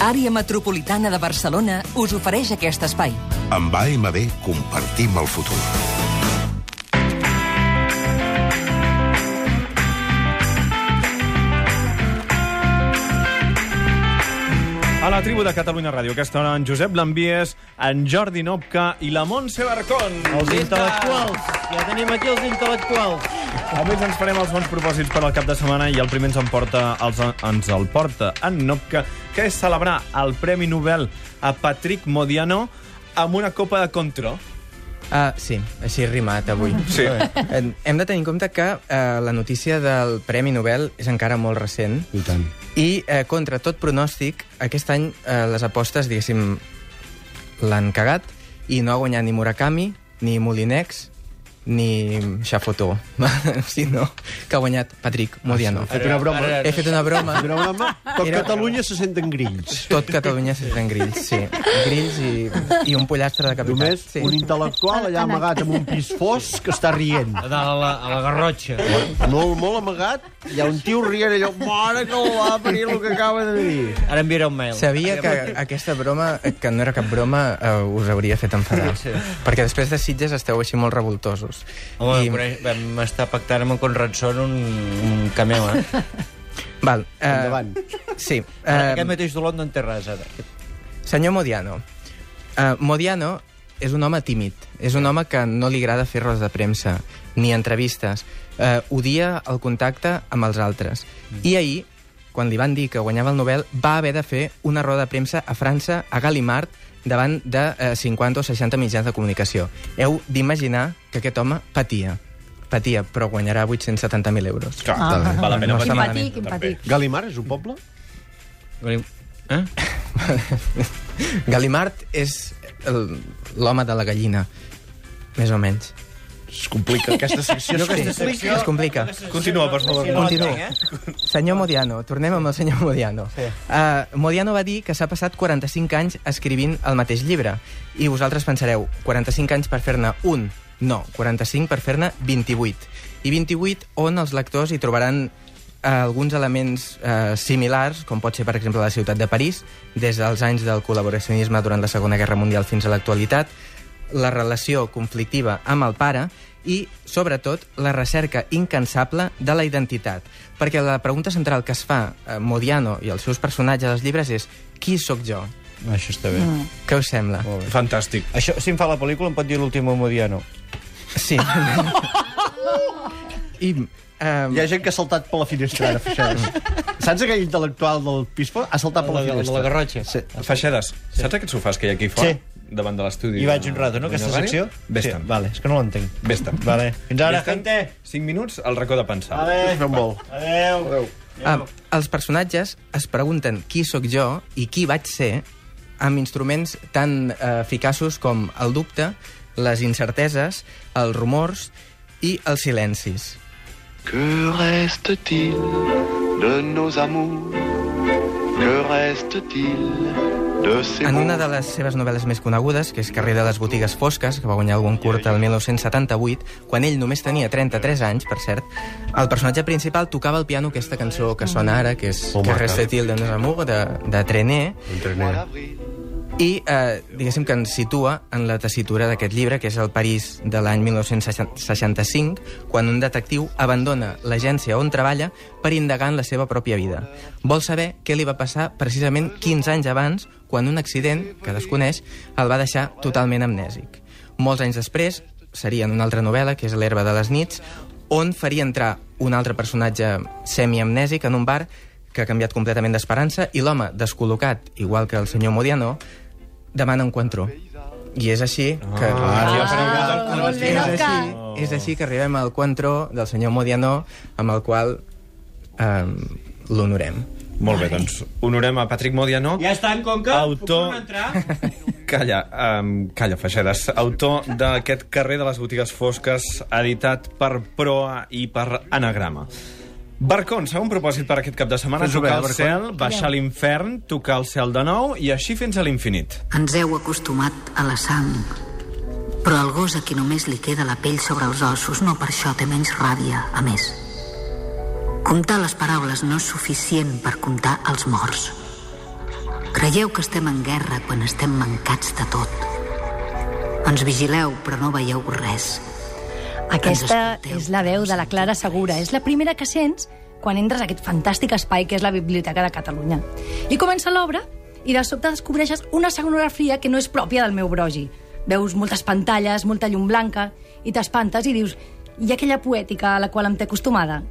Àrea Metropolitana de Barcelona us ofereix aquest espai. Amb AMB compartim el futur. A la tribu de Catalunya Ràdio, aquesta hora en Josep Lambies, en Jordi Nopca i la Montse Barcón. Els intel·lectuals. Ja tenim aquí els intel·lectuals. Avui ens farem els bons propòsits per al cap de setmana i el primer ens, emporta, els, ens el porta en Nopca, que és celebrar el Premi Nobel a Patrick Modiano amb una copa de contró. Uh, sí, així rimat avui. Sí. Hem de tenir en compte que uh, la notícia del Premi Nobel és encara molt recent I tant. i, uh, contra tot pronòstic, aquest any uh, les apostes, diguéssim, l'han cagat i no ha guanyat ni Murakami, ni Molinex, ni Xafotó, sinó que ha guanyat Patrick Modiano. He fet una broma. Ara- He fet una broma. Una broma. Tot Era- Catalunya se senten grills. Tot Catalunya se sent grills, sí. Grills i, i un pollastre de capital. Només sí. un intel·lectual allà amagat amb un pis fosc que està rient. A dalt a la, a la garrotxa. Molt, molt amagat, hi ha un tio rient allò, mare que el va parir el que acaba de dir. Ara enviaré un mail. Sabia que aquesta broma, que no era cap broma, eh, us hauria fet enfadar. Sí. Perquè després de Sitges esteu així molt revoltosos. Home, I- coneix, vam estar pactant amb en Conrad Son un, un cameo, eh? Val, eh, Endavant. Sí. Uh, Aquest Eh, mateix dolor no en té res, ara. senyor Modiano. Eh, Modiano és un home tímid. És un home que no li agrada fer rodes de premsa, ni entrevistes. Eh, odia el contacte amb els altres. I ahir, quan li van dir que guanyava el Nobel, va haver de fer una roda de premsa a França, a Gallimard, davant de eh, 50 o 60 mitjans de comunicació. Heu d'imaginar que aquest home patia. Patia, però guanyarà 870.000 euros. Clar, ah, val la pena. No patir. malament. Empatic, empatic. Galimar és un poble? Eh? Galimard és l'home de la gallina, més o menys. Es complica aquesta secció. Sí, es complica. Continua, per favor. Continuo. Senyor Modiano, tornem amb el senyor Modiano. Sí. Uh, Modiano va dir que s'ha passat 45 anys escrivint el mateix llibre. I vosaltres pensareu, 45 anys per fer-ne un? No, 45 per fer-ne 28. I 28 on els lectors hi trobaran eh, alguns elements eh, similars, com pot ser, per exemple, la ciutat de París, des dels anys del col·laboracionisme durant la Segona Guerra Mundial fins a l'actualitat, la relació conflictiva amb el pare i, sobretot, la recerca incansable de la identitat. Perquè la pregunta central que es fa eh, Modiano i els seus personatges als llibres és qui sóc jo? Això està bé. Mm. Què us sembla? Fantàstic. Això, si em fa la pel·lícula, em pot dir l'últim Modiano. Sí. I... Um, Hi ha gent que ha saltat per la finestra, ara, Feixedes. Saps aquell intel·lectual del pis fosc? Ha saltat per la La, la, finestra. la garrotxa. Sí. Feixedes, saps aquests sofàs que hi ha aquí fora? Sí. Davant de l'estudi. Hi vaig un rato, no, aquesta secció? Vés-te'n. Sí, vale, és que no l'entenc. Vés-te'n. Vale. Fins ara, gente. 5 minuts al racó de pensar. Vale. Fem molt. Adéu. Adéu. Ah, els personatges es pregunten qui sóc jo i qui vaig ser amb instruments tan eh, eficaços com el dubte, les incerteses, els rumors i els silencis. Que reste-t-il de nos amours Que reste-t-il En una de les seves novel·les més conegudes, que és Carrer de les botigues fosques, que va guanyar el Goncourt el 1978, quan ell només tenia 33 anys, per cert, el personatge principal tocava el piano aquesta cançó que sona ara, que és Que reste-t-il de nos amours, de, de Trenet. I eh, diguéssim que ens situa en la tessitura d'aquest llibre, que és el París de l'any 1965, quan un detectiu abandona l'agència on treballa per indagar en la seva pròpia vida. Vol saber què li va passar precisament 15 anys abans, quan un accident, que desconeix, el va deixar totalment amnèsic. Molts anys després, seria en una altra novel·la, que és L'herba de les nits, on faria entrar un altre personatge semiamnèsic en un bar que ha canviat completament d'esperança i l'home, descol·locat, igual que el senyor Modiano, demana un quantró. I és així que... Ah, molt bé, és, així, és així que arribem al quantró del senyor Modiano, amb el qual eh, l'honorem. Molt bé, doncs honorem a Patrick Modiano. Ja està en Conca? Autor- Puc entrar? Calla, um, calla, Feixedes. Autor d'aquest carrer de les botigues fosques, editat per Proa i per Anagrama. Barcon, segon propòsit per aquest cap de setmana, Fes-ho bé, tocar el Barcon. cel, baixar a l'infern, tocar el cel de nou i així fins a l'infinit. Ens heu acostumat a la sang. Però el gos a qui només li queda la pell sobre els ossos no per això té menys ràbia, a més. Comptar les paraules no és suficient per comptar els morts. Creieu que estem en guerra quan estem mancats de tot. Ens vigileu, però no veieu res. Aquesta és la veu de la Clara Segura. És la primera que sents quan entres a aquest fantàstic espai que és la Biblioteca de Catalunya. I comença l'obra i de sobte descobreixes una escenografia que no és pròpia del meu brogi. Veus moltes pantalles, molta llum blanca, i t'espantes i dius i aquella poètica a la qual em té acostumada?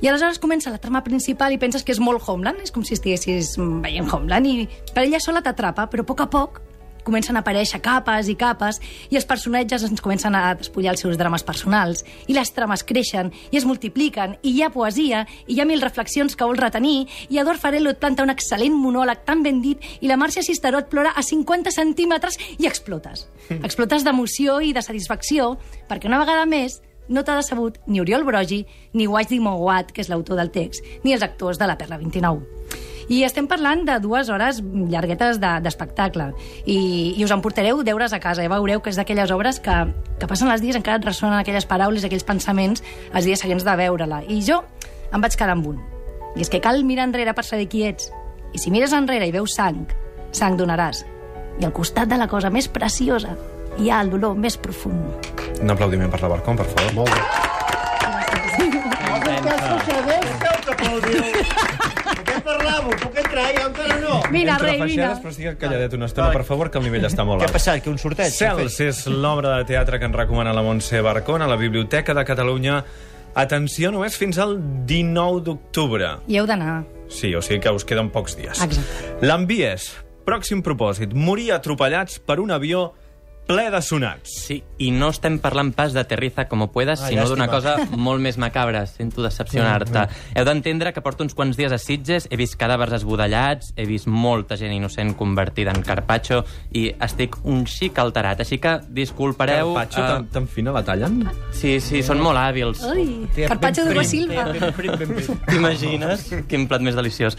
I aleshores comença la trama principal i penses que és molt Homeland, és com si estiguessis veient Homeland, i per ella sola t'atrapa, però a poc a poc comencen a aparèixer capes i capes i els personatges ens comencen a despullar els seus drames personals i les trames creixen i es multipliquen i hi ha poesia i hi ha mil reflexions que vols retenir i Ador Farello et planta un excel·lent monòleg tan ben dit i la Marcia Cisteró et plora a 50 centímetres i explotes. Explotes d'emoció i de satisfacció perquè una vegada més no t'ha decebut ni Oriol Brogi ni Wajdi Mouawad, que és l'autor del text, ni els actors de la Perla 29. I estem parlant de dues hores llarguetes de- d'espectacle. I, I us en portareu deures a casa. Ja veureu que és d'aquelles obres que, que passen els dies, encara et ressonen aquelles paraules, aquells pensaments, els dies seguents de veure-la. I jo em vaig quedar amb un. I és que cal mirar enrere per saber qui ets. I si mires enrere i veus sang, sang donaràs. I al costat de la cosa més preciosa hi ha el dolor més profund. Un aplaudiment per la Barcom, per favor. Molt bé. Puc parlar-ho? Puc entrar? Ja encara no. Vine, Entre rei, feixedes, però estic calladet una estona, per favor, que el nivell està molt Què ha alt. passat? Que un sorteig? Cels és l'obra de teatre que ens recomana la Montse Barcón a la Biblioteca de Catalunya. Atenció, només fins al 19 d'octubre. Hi heu d'anar. Sí, o sigui que us queden pocs dies. Exacte. L'envies. Pròxim propòsit. Morir atropellats per un avió ple de sonats. Sí, i no estem parlant pas d'Aterriza como puedas, Ah, sinó d'una cosa molt més macabra. Sento decepcionar-te. Heu d'entendre que porto uns quants dies a Sitges, he vist cadàvers esbudellats, he vist molta gent innocent convertida en carpaccio i estic un xic alterat. Així que disculpareu... Carpaccio, eh, tan, tan fina la tallen? Sí, sí, són molt hàbils. Té Carpaccio de prim, Silva. T'imagines? Quin plat més deliciós.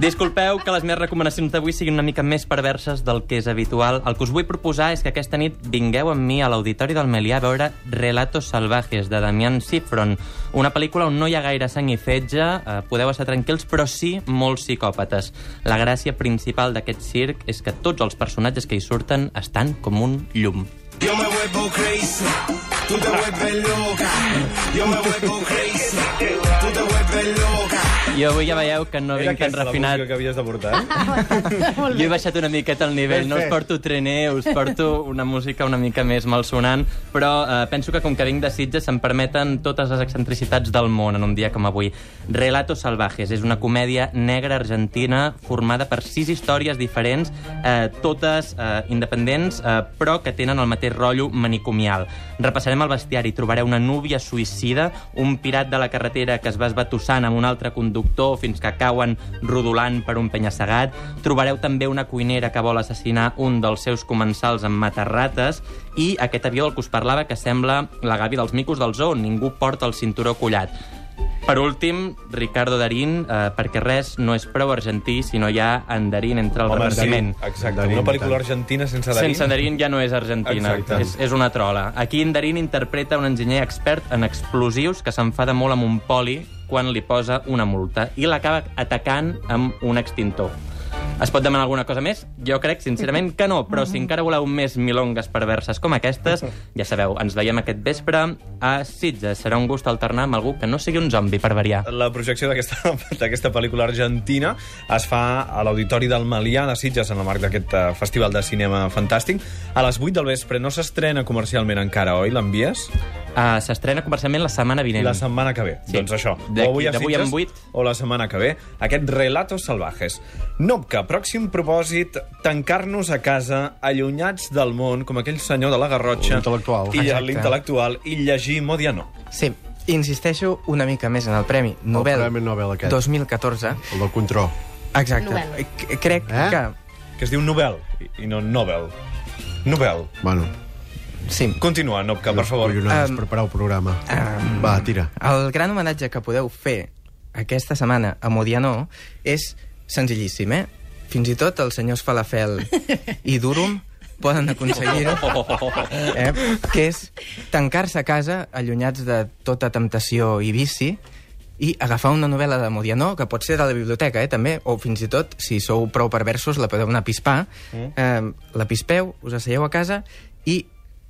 Disculpeu que les meves recomanacions d'avui siguin una mica més perverses del que és habitual. El que us vull proposar és que aquesta nit vingueu amb mi a l'Auditori del Melià a veure Relatos salvajes, de Damián Sifron, una pel·lícula on no hi ha gaire sang i fetge, eh, podeu estar tranquils, però sí molts psicòpates. La gràcia principal d'aquest circ és que tots els personatges que hi surten estan com un llum. Yo me vuelvo crazy, tú te vuelves loca. Yo me vuelvo crazy, tú te vuelves loca. I avui ja veieu que no Era vinc tan aquesta la refinat. música que havies de portar, eh? Jo he baixat una miqueta el nivell, no us porto trener, us porto una música una mica més malsonant, però eh, penso que com que vinc de Sitges se'm permeten totes les excentricitats del món en un dia com avui. Relatos salvajes és una comèdia negra argentina formada per sis històries diferents, eh, totes eh, independents, eh, però que tenen el mateix rotllo manicomial. Repassarem el bestiari, trobareu una núvia suïcida, un pirat de la carretera que es va esbatussant amb un altre conductor fins que cauen rodolant per un penya-segat. Trobareu també una cuinera que vol assassinar un dels seus comensals amb matarrates i aquest avió del que us parlava que sembla la Gavi dels micos del zoo, ningú porta el cinturó collat. Per últim, Ricardo Darín, eh, perquè res no és prou argentí si no hi ha en Darín entre el Home, repartiment. sí, exacte. Darín, Una pel·lícula argentina sense Darín. Sense Darín ja no és Argentina, Exacte. és, és una trola. Aquí en Darín interpreta un enginyer expert en explosius que s'enfada molt amb un poli quan li posa una multa i l'acaba atacant amb un extintor. Es pot demanar alguna cosa més? Jo crec, sincerament, que no, però si encara voleu més milongues perverses com aquestes, ja sabeu, ens veiem aquest vespre a Sitges. Serà un gust alternar amb algú que no sigui un zombi, per variar. La projecció d'aquesta pel·lícula argentina es fa a l'Auditori del Malià de Sitges en el marc d'aquest eh, festival de cinema fantàstic. A les 8 del vespre no s'estrena comercialment encara, oi? L'envies? Uh, S'estrena comercialment la setmana vinent. La setmana que ve. Sí. Doncs això. O avui a d'avui Sitges, en vuit. o la setmana que ve. Aquest Relatos Salvajes. Nopca, pròxim propòsit, tancar-nos a casa, allunyats del món, com aquell senyor de la Garrotxa. L'intel·lectual. I l'intel·lectual, i llegir Modiano. Sí, insisteixo una mica més en el Premi Nobel, Premi Nobel aquest. 2014. El del contró. Exacte. Novel·la. C- Crec Eh? que... Que es diu Nobel, i- i no Nobel. Nobel. Bueno, Sí. Continua, Nopca, per favor. collonades, Um, preparar el programa. Um, Va, tira. El gran homenatge que podeu fer aquesta setmana a Modiano és senzillíssim, eh? Fins i tot els senyors Falafel i Durum poden aconseguir-ho, eh? que és tancar-se a casa, allunyats de tota temptació i vici, i agafar una novel·la de Modiano, que pot ser de la biblioteca, eh, també, o fins i tot, si sou prou perversos, la podeu anar a pispar, eh, la pispeu, us asseieu a casa i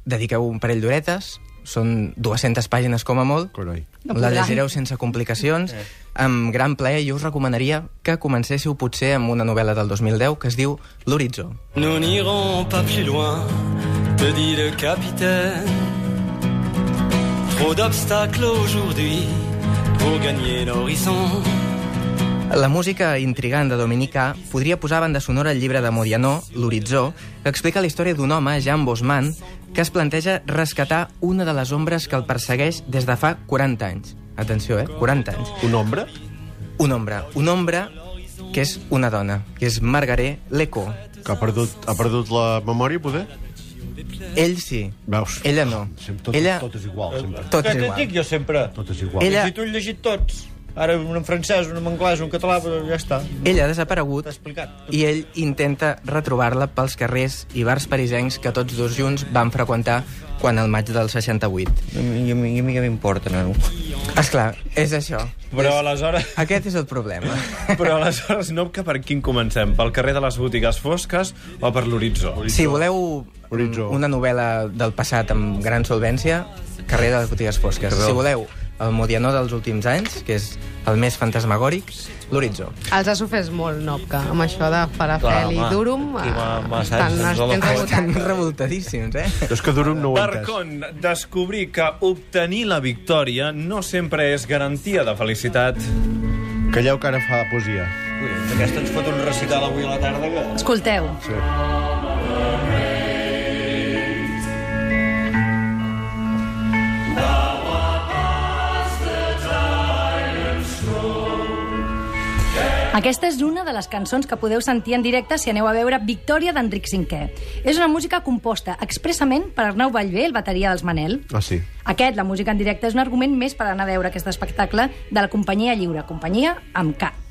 dediqueu un parell d'horetes, són 200 pàgines com a molt, Carai. No la llegireu sense complicacions, amb gran plaer, i us recomanaria que comencéssiu potser amb una novel·la del 2010 que es diu L'Horitzó. Nous n'irons pas plus loin, te dit le capitaine. Trop d'obstacles aujourd'hui pour gagner l'horizon. La música intrigant de Dominica podria posar banda sonora el llibre de Modiano, L'Horitzó, que explica la història d'un home, Jean Bosman, que es planteja rescatar una de les ombres que el persegueix des de fa 40 anys. Atenció, eh? 40 anys. Un ombra? Un ombra. Un ombra que és una dona, que és Margaret Leco. Que ha perdut, ha perdut la memòria, poder? Ell sí. Veus? Ella no. Sempre, tot, Ella... tot és igual, sempre. Tot és Què igual. dic jo sempre? Tot és igual. Ella- Si tu he llegit tots. Ara un en francès, un en anglès, un català, però ja està. Ella ha desaparegut explicat. i ell intenta retrobar-la pels carrers i bars parisencs que tots dos junts van freqüentar quan el maig del 68. I a mi, i a mi, i a mi què m'importa, nano? Esclar, és això. Però aleshores... Aquest és el problema. Però aleshores, no que per quin comencem? Pel carrer de les botigues fosques o per l'horitzó? Si voleu Horitzó. una novel·la del passat amb gran solvència, carrer de les botigues fosques. Si voleu el Modiano dels últims anys, que és el més fantasmagòric, l'Horitzó. Els ha sofès molt, Nopca, amb això de Falafel i. Durum. M'ha- eh, estan, estan Estan revoltadíssims, eh? És que Durum no ho he entès. descobrir que obtenir la victòria no sempre és garantia de felicitat. Calleu que ara fa poesia. Collons, aquesta ens fot un recital avui a la tarda que... Escolteu. Sí. Aquesta és una de les cançons que podeu sentir en directe si aneu a veure Victòria d'Enric V. És una música composta expressament per Arnau Vallvé, el bateria dels Manel. Ah, sí. Aquest, la música en directe, és un argument més per anar a veure aquest espectacle de la companyia lliure, companyia amb K.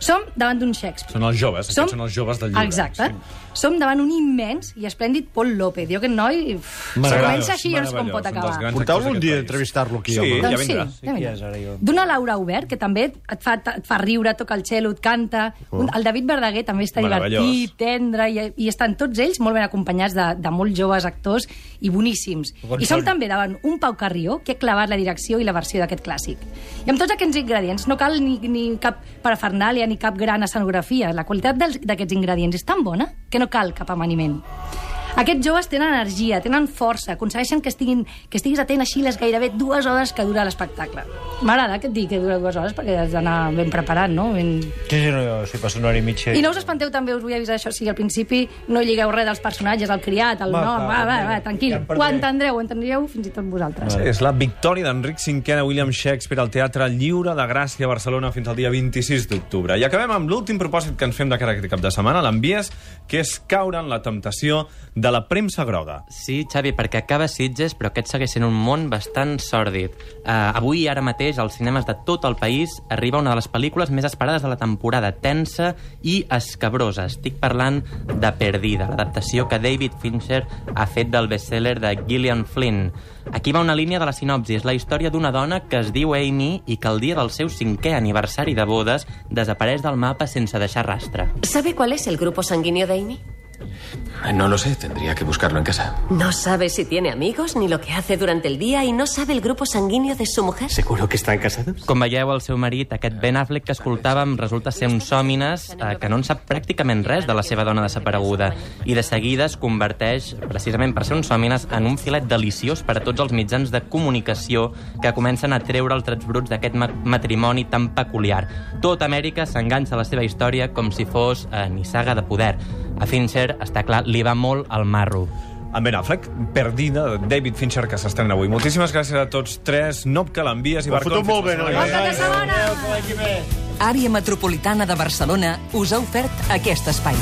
Som davant d'un Shakespeare. Són els joves, aquests són els joves del llibre. Exacte. Som davant un immens i esplèndid Paul López. Jo aquest noi... Si Meravellós, comença així, jo no sé com pot acabar. actors un dia país. entrevistar-lo aquí, Sí, home. ja Doncs vindrà. sí, ja vindrà. ara jo? D'una Laura Obert, que també et fa, et fa riure, toca el cello, et canta. Oh. El David Verdaguer també està divertit, tendre, i, i estan tots ells molt ben acompanyats de, de molt joves actors i boníssims. Bon I som també davant un Pau Carrió, que ha clavat la direcció i la versió d'aquest clàssic. I amb tots aquests ingredients no cal ni, ni cap parafernàlia ni cap gran escenografia. La qualitat d'aquests ingredients és tan bona que no cal cap amaniment. Aquests joves tenen energia, tenen força, aconsegueixen que, estiguin, que estiguis atent així les gairebé dues hores que dura l'espectacle. M'agrada que et digui que dura dues hores perquè has d'anar ben preparat, no? Ben... Sí, sí, no, jo, si passa una hora i mitja... I no us espanteu també, us vull avisar això, si al principi no lligueu res dels personatges, el criat, el Va, nom, va, va, va, tranquil. ja Ho entendreu, ho entendríeu fins i tot vosaltres. Sí, és la victòria d'Enric V de William Shakespeare al Teatre Lliure de Gràcia a Barcelona fins al dia 26 d'octubre. I acabem amb l'últim propòsit que ens fem de cara a aquest cap de setmana, l'envies, que és caure en la temptació de la premsa groga. Sí, Xavi, perquè acaba Sitges, però aquest segueix sent un món bastant sòrdid. Uh, avui, ara mateix, als cinemes de tot el país arriba una de les pel·lícules més esperades de la temporada, tensa i escabrosa. Estic parlant de Perdida, l'adaptació que David Fincher ha fet del bestseller de Gillian Flynn. Aquí va una línia de la sinopsi. És la història d'una dona que es diu Amy i que el dia del seu cinquè aniversari de bodes desapareix del mapa sense deixar rastre. ¿Sabe cuál es el grupo sanguíneo de Amy? No lo sé, tendría que buscarlo en casa. No sabe si tiene amigos ni lo que hace durante el día y no sabe el grupo sanguíneo de su mujer. ¿Seguro que están casados? Com veieu, el seu marit, aquest Ben Affleck que escoltàvem, resulta ser un sòmines eh, que no en sap pràcticament res de la seva dona desapareguda i de seguida es converteix, precisament per ser un sòmines, en un filet deliciós per a tots els mitjans de comunicació que comencen a treure els trets bruts d'aquest ma matrimoni tan peculiar. Tot Amèrica s'enganxa a la seva història com si fos eh, nissaga de poder. A Fincher, està clar, li va molt al marro. Amb Ben Affleck, Perdida, de David Fincher, que s'estrena avui. Moltíssimes gràcies a tots tres. Nop que l'envies i Ho ha Barcon. fotut molt bé, noi. Fins la setmana que ve. Àrea Metropolitana de Barcelona us ha ofert aquest espai.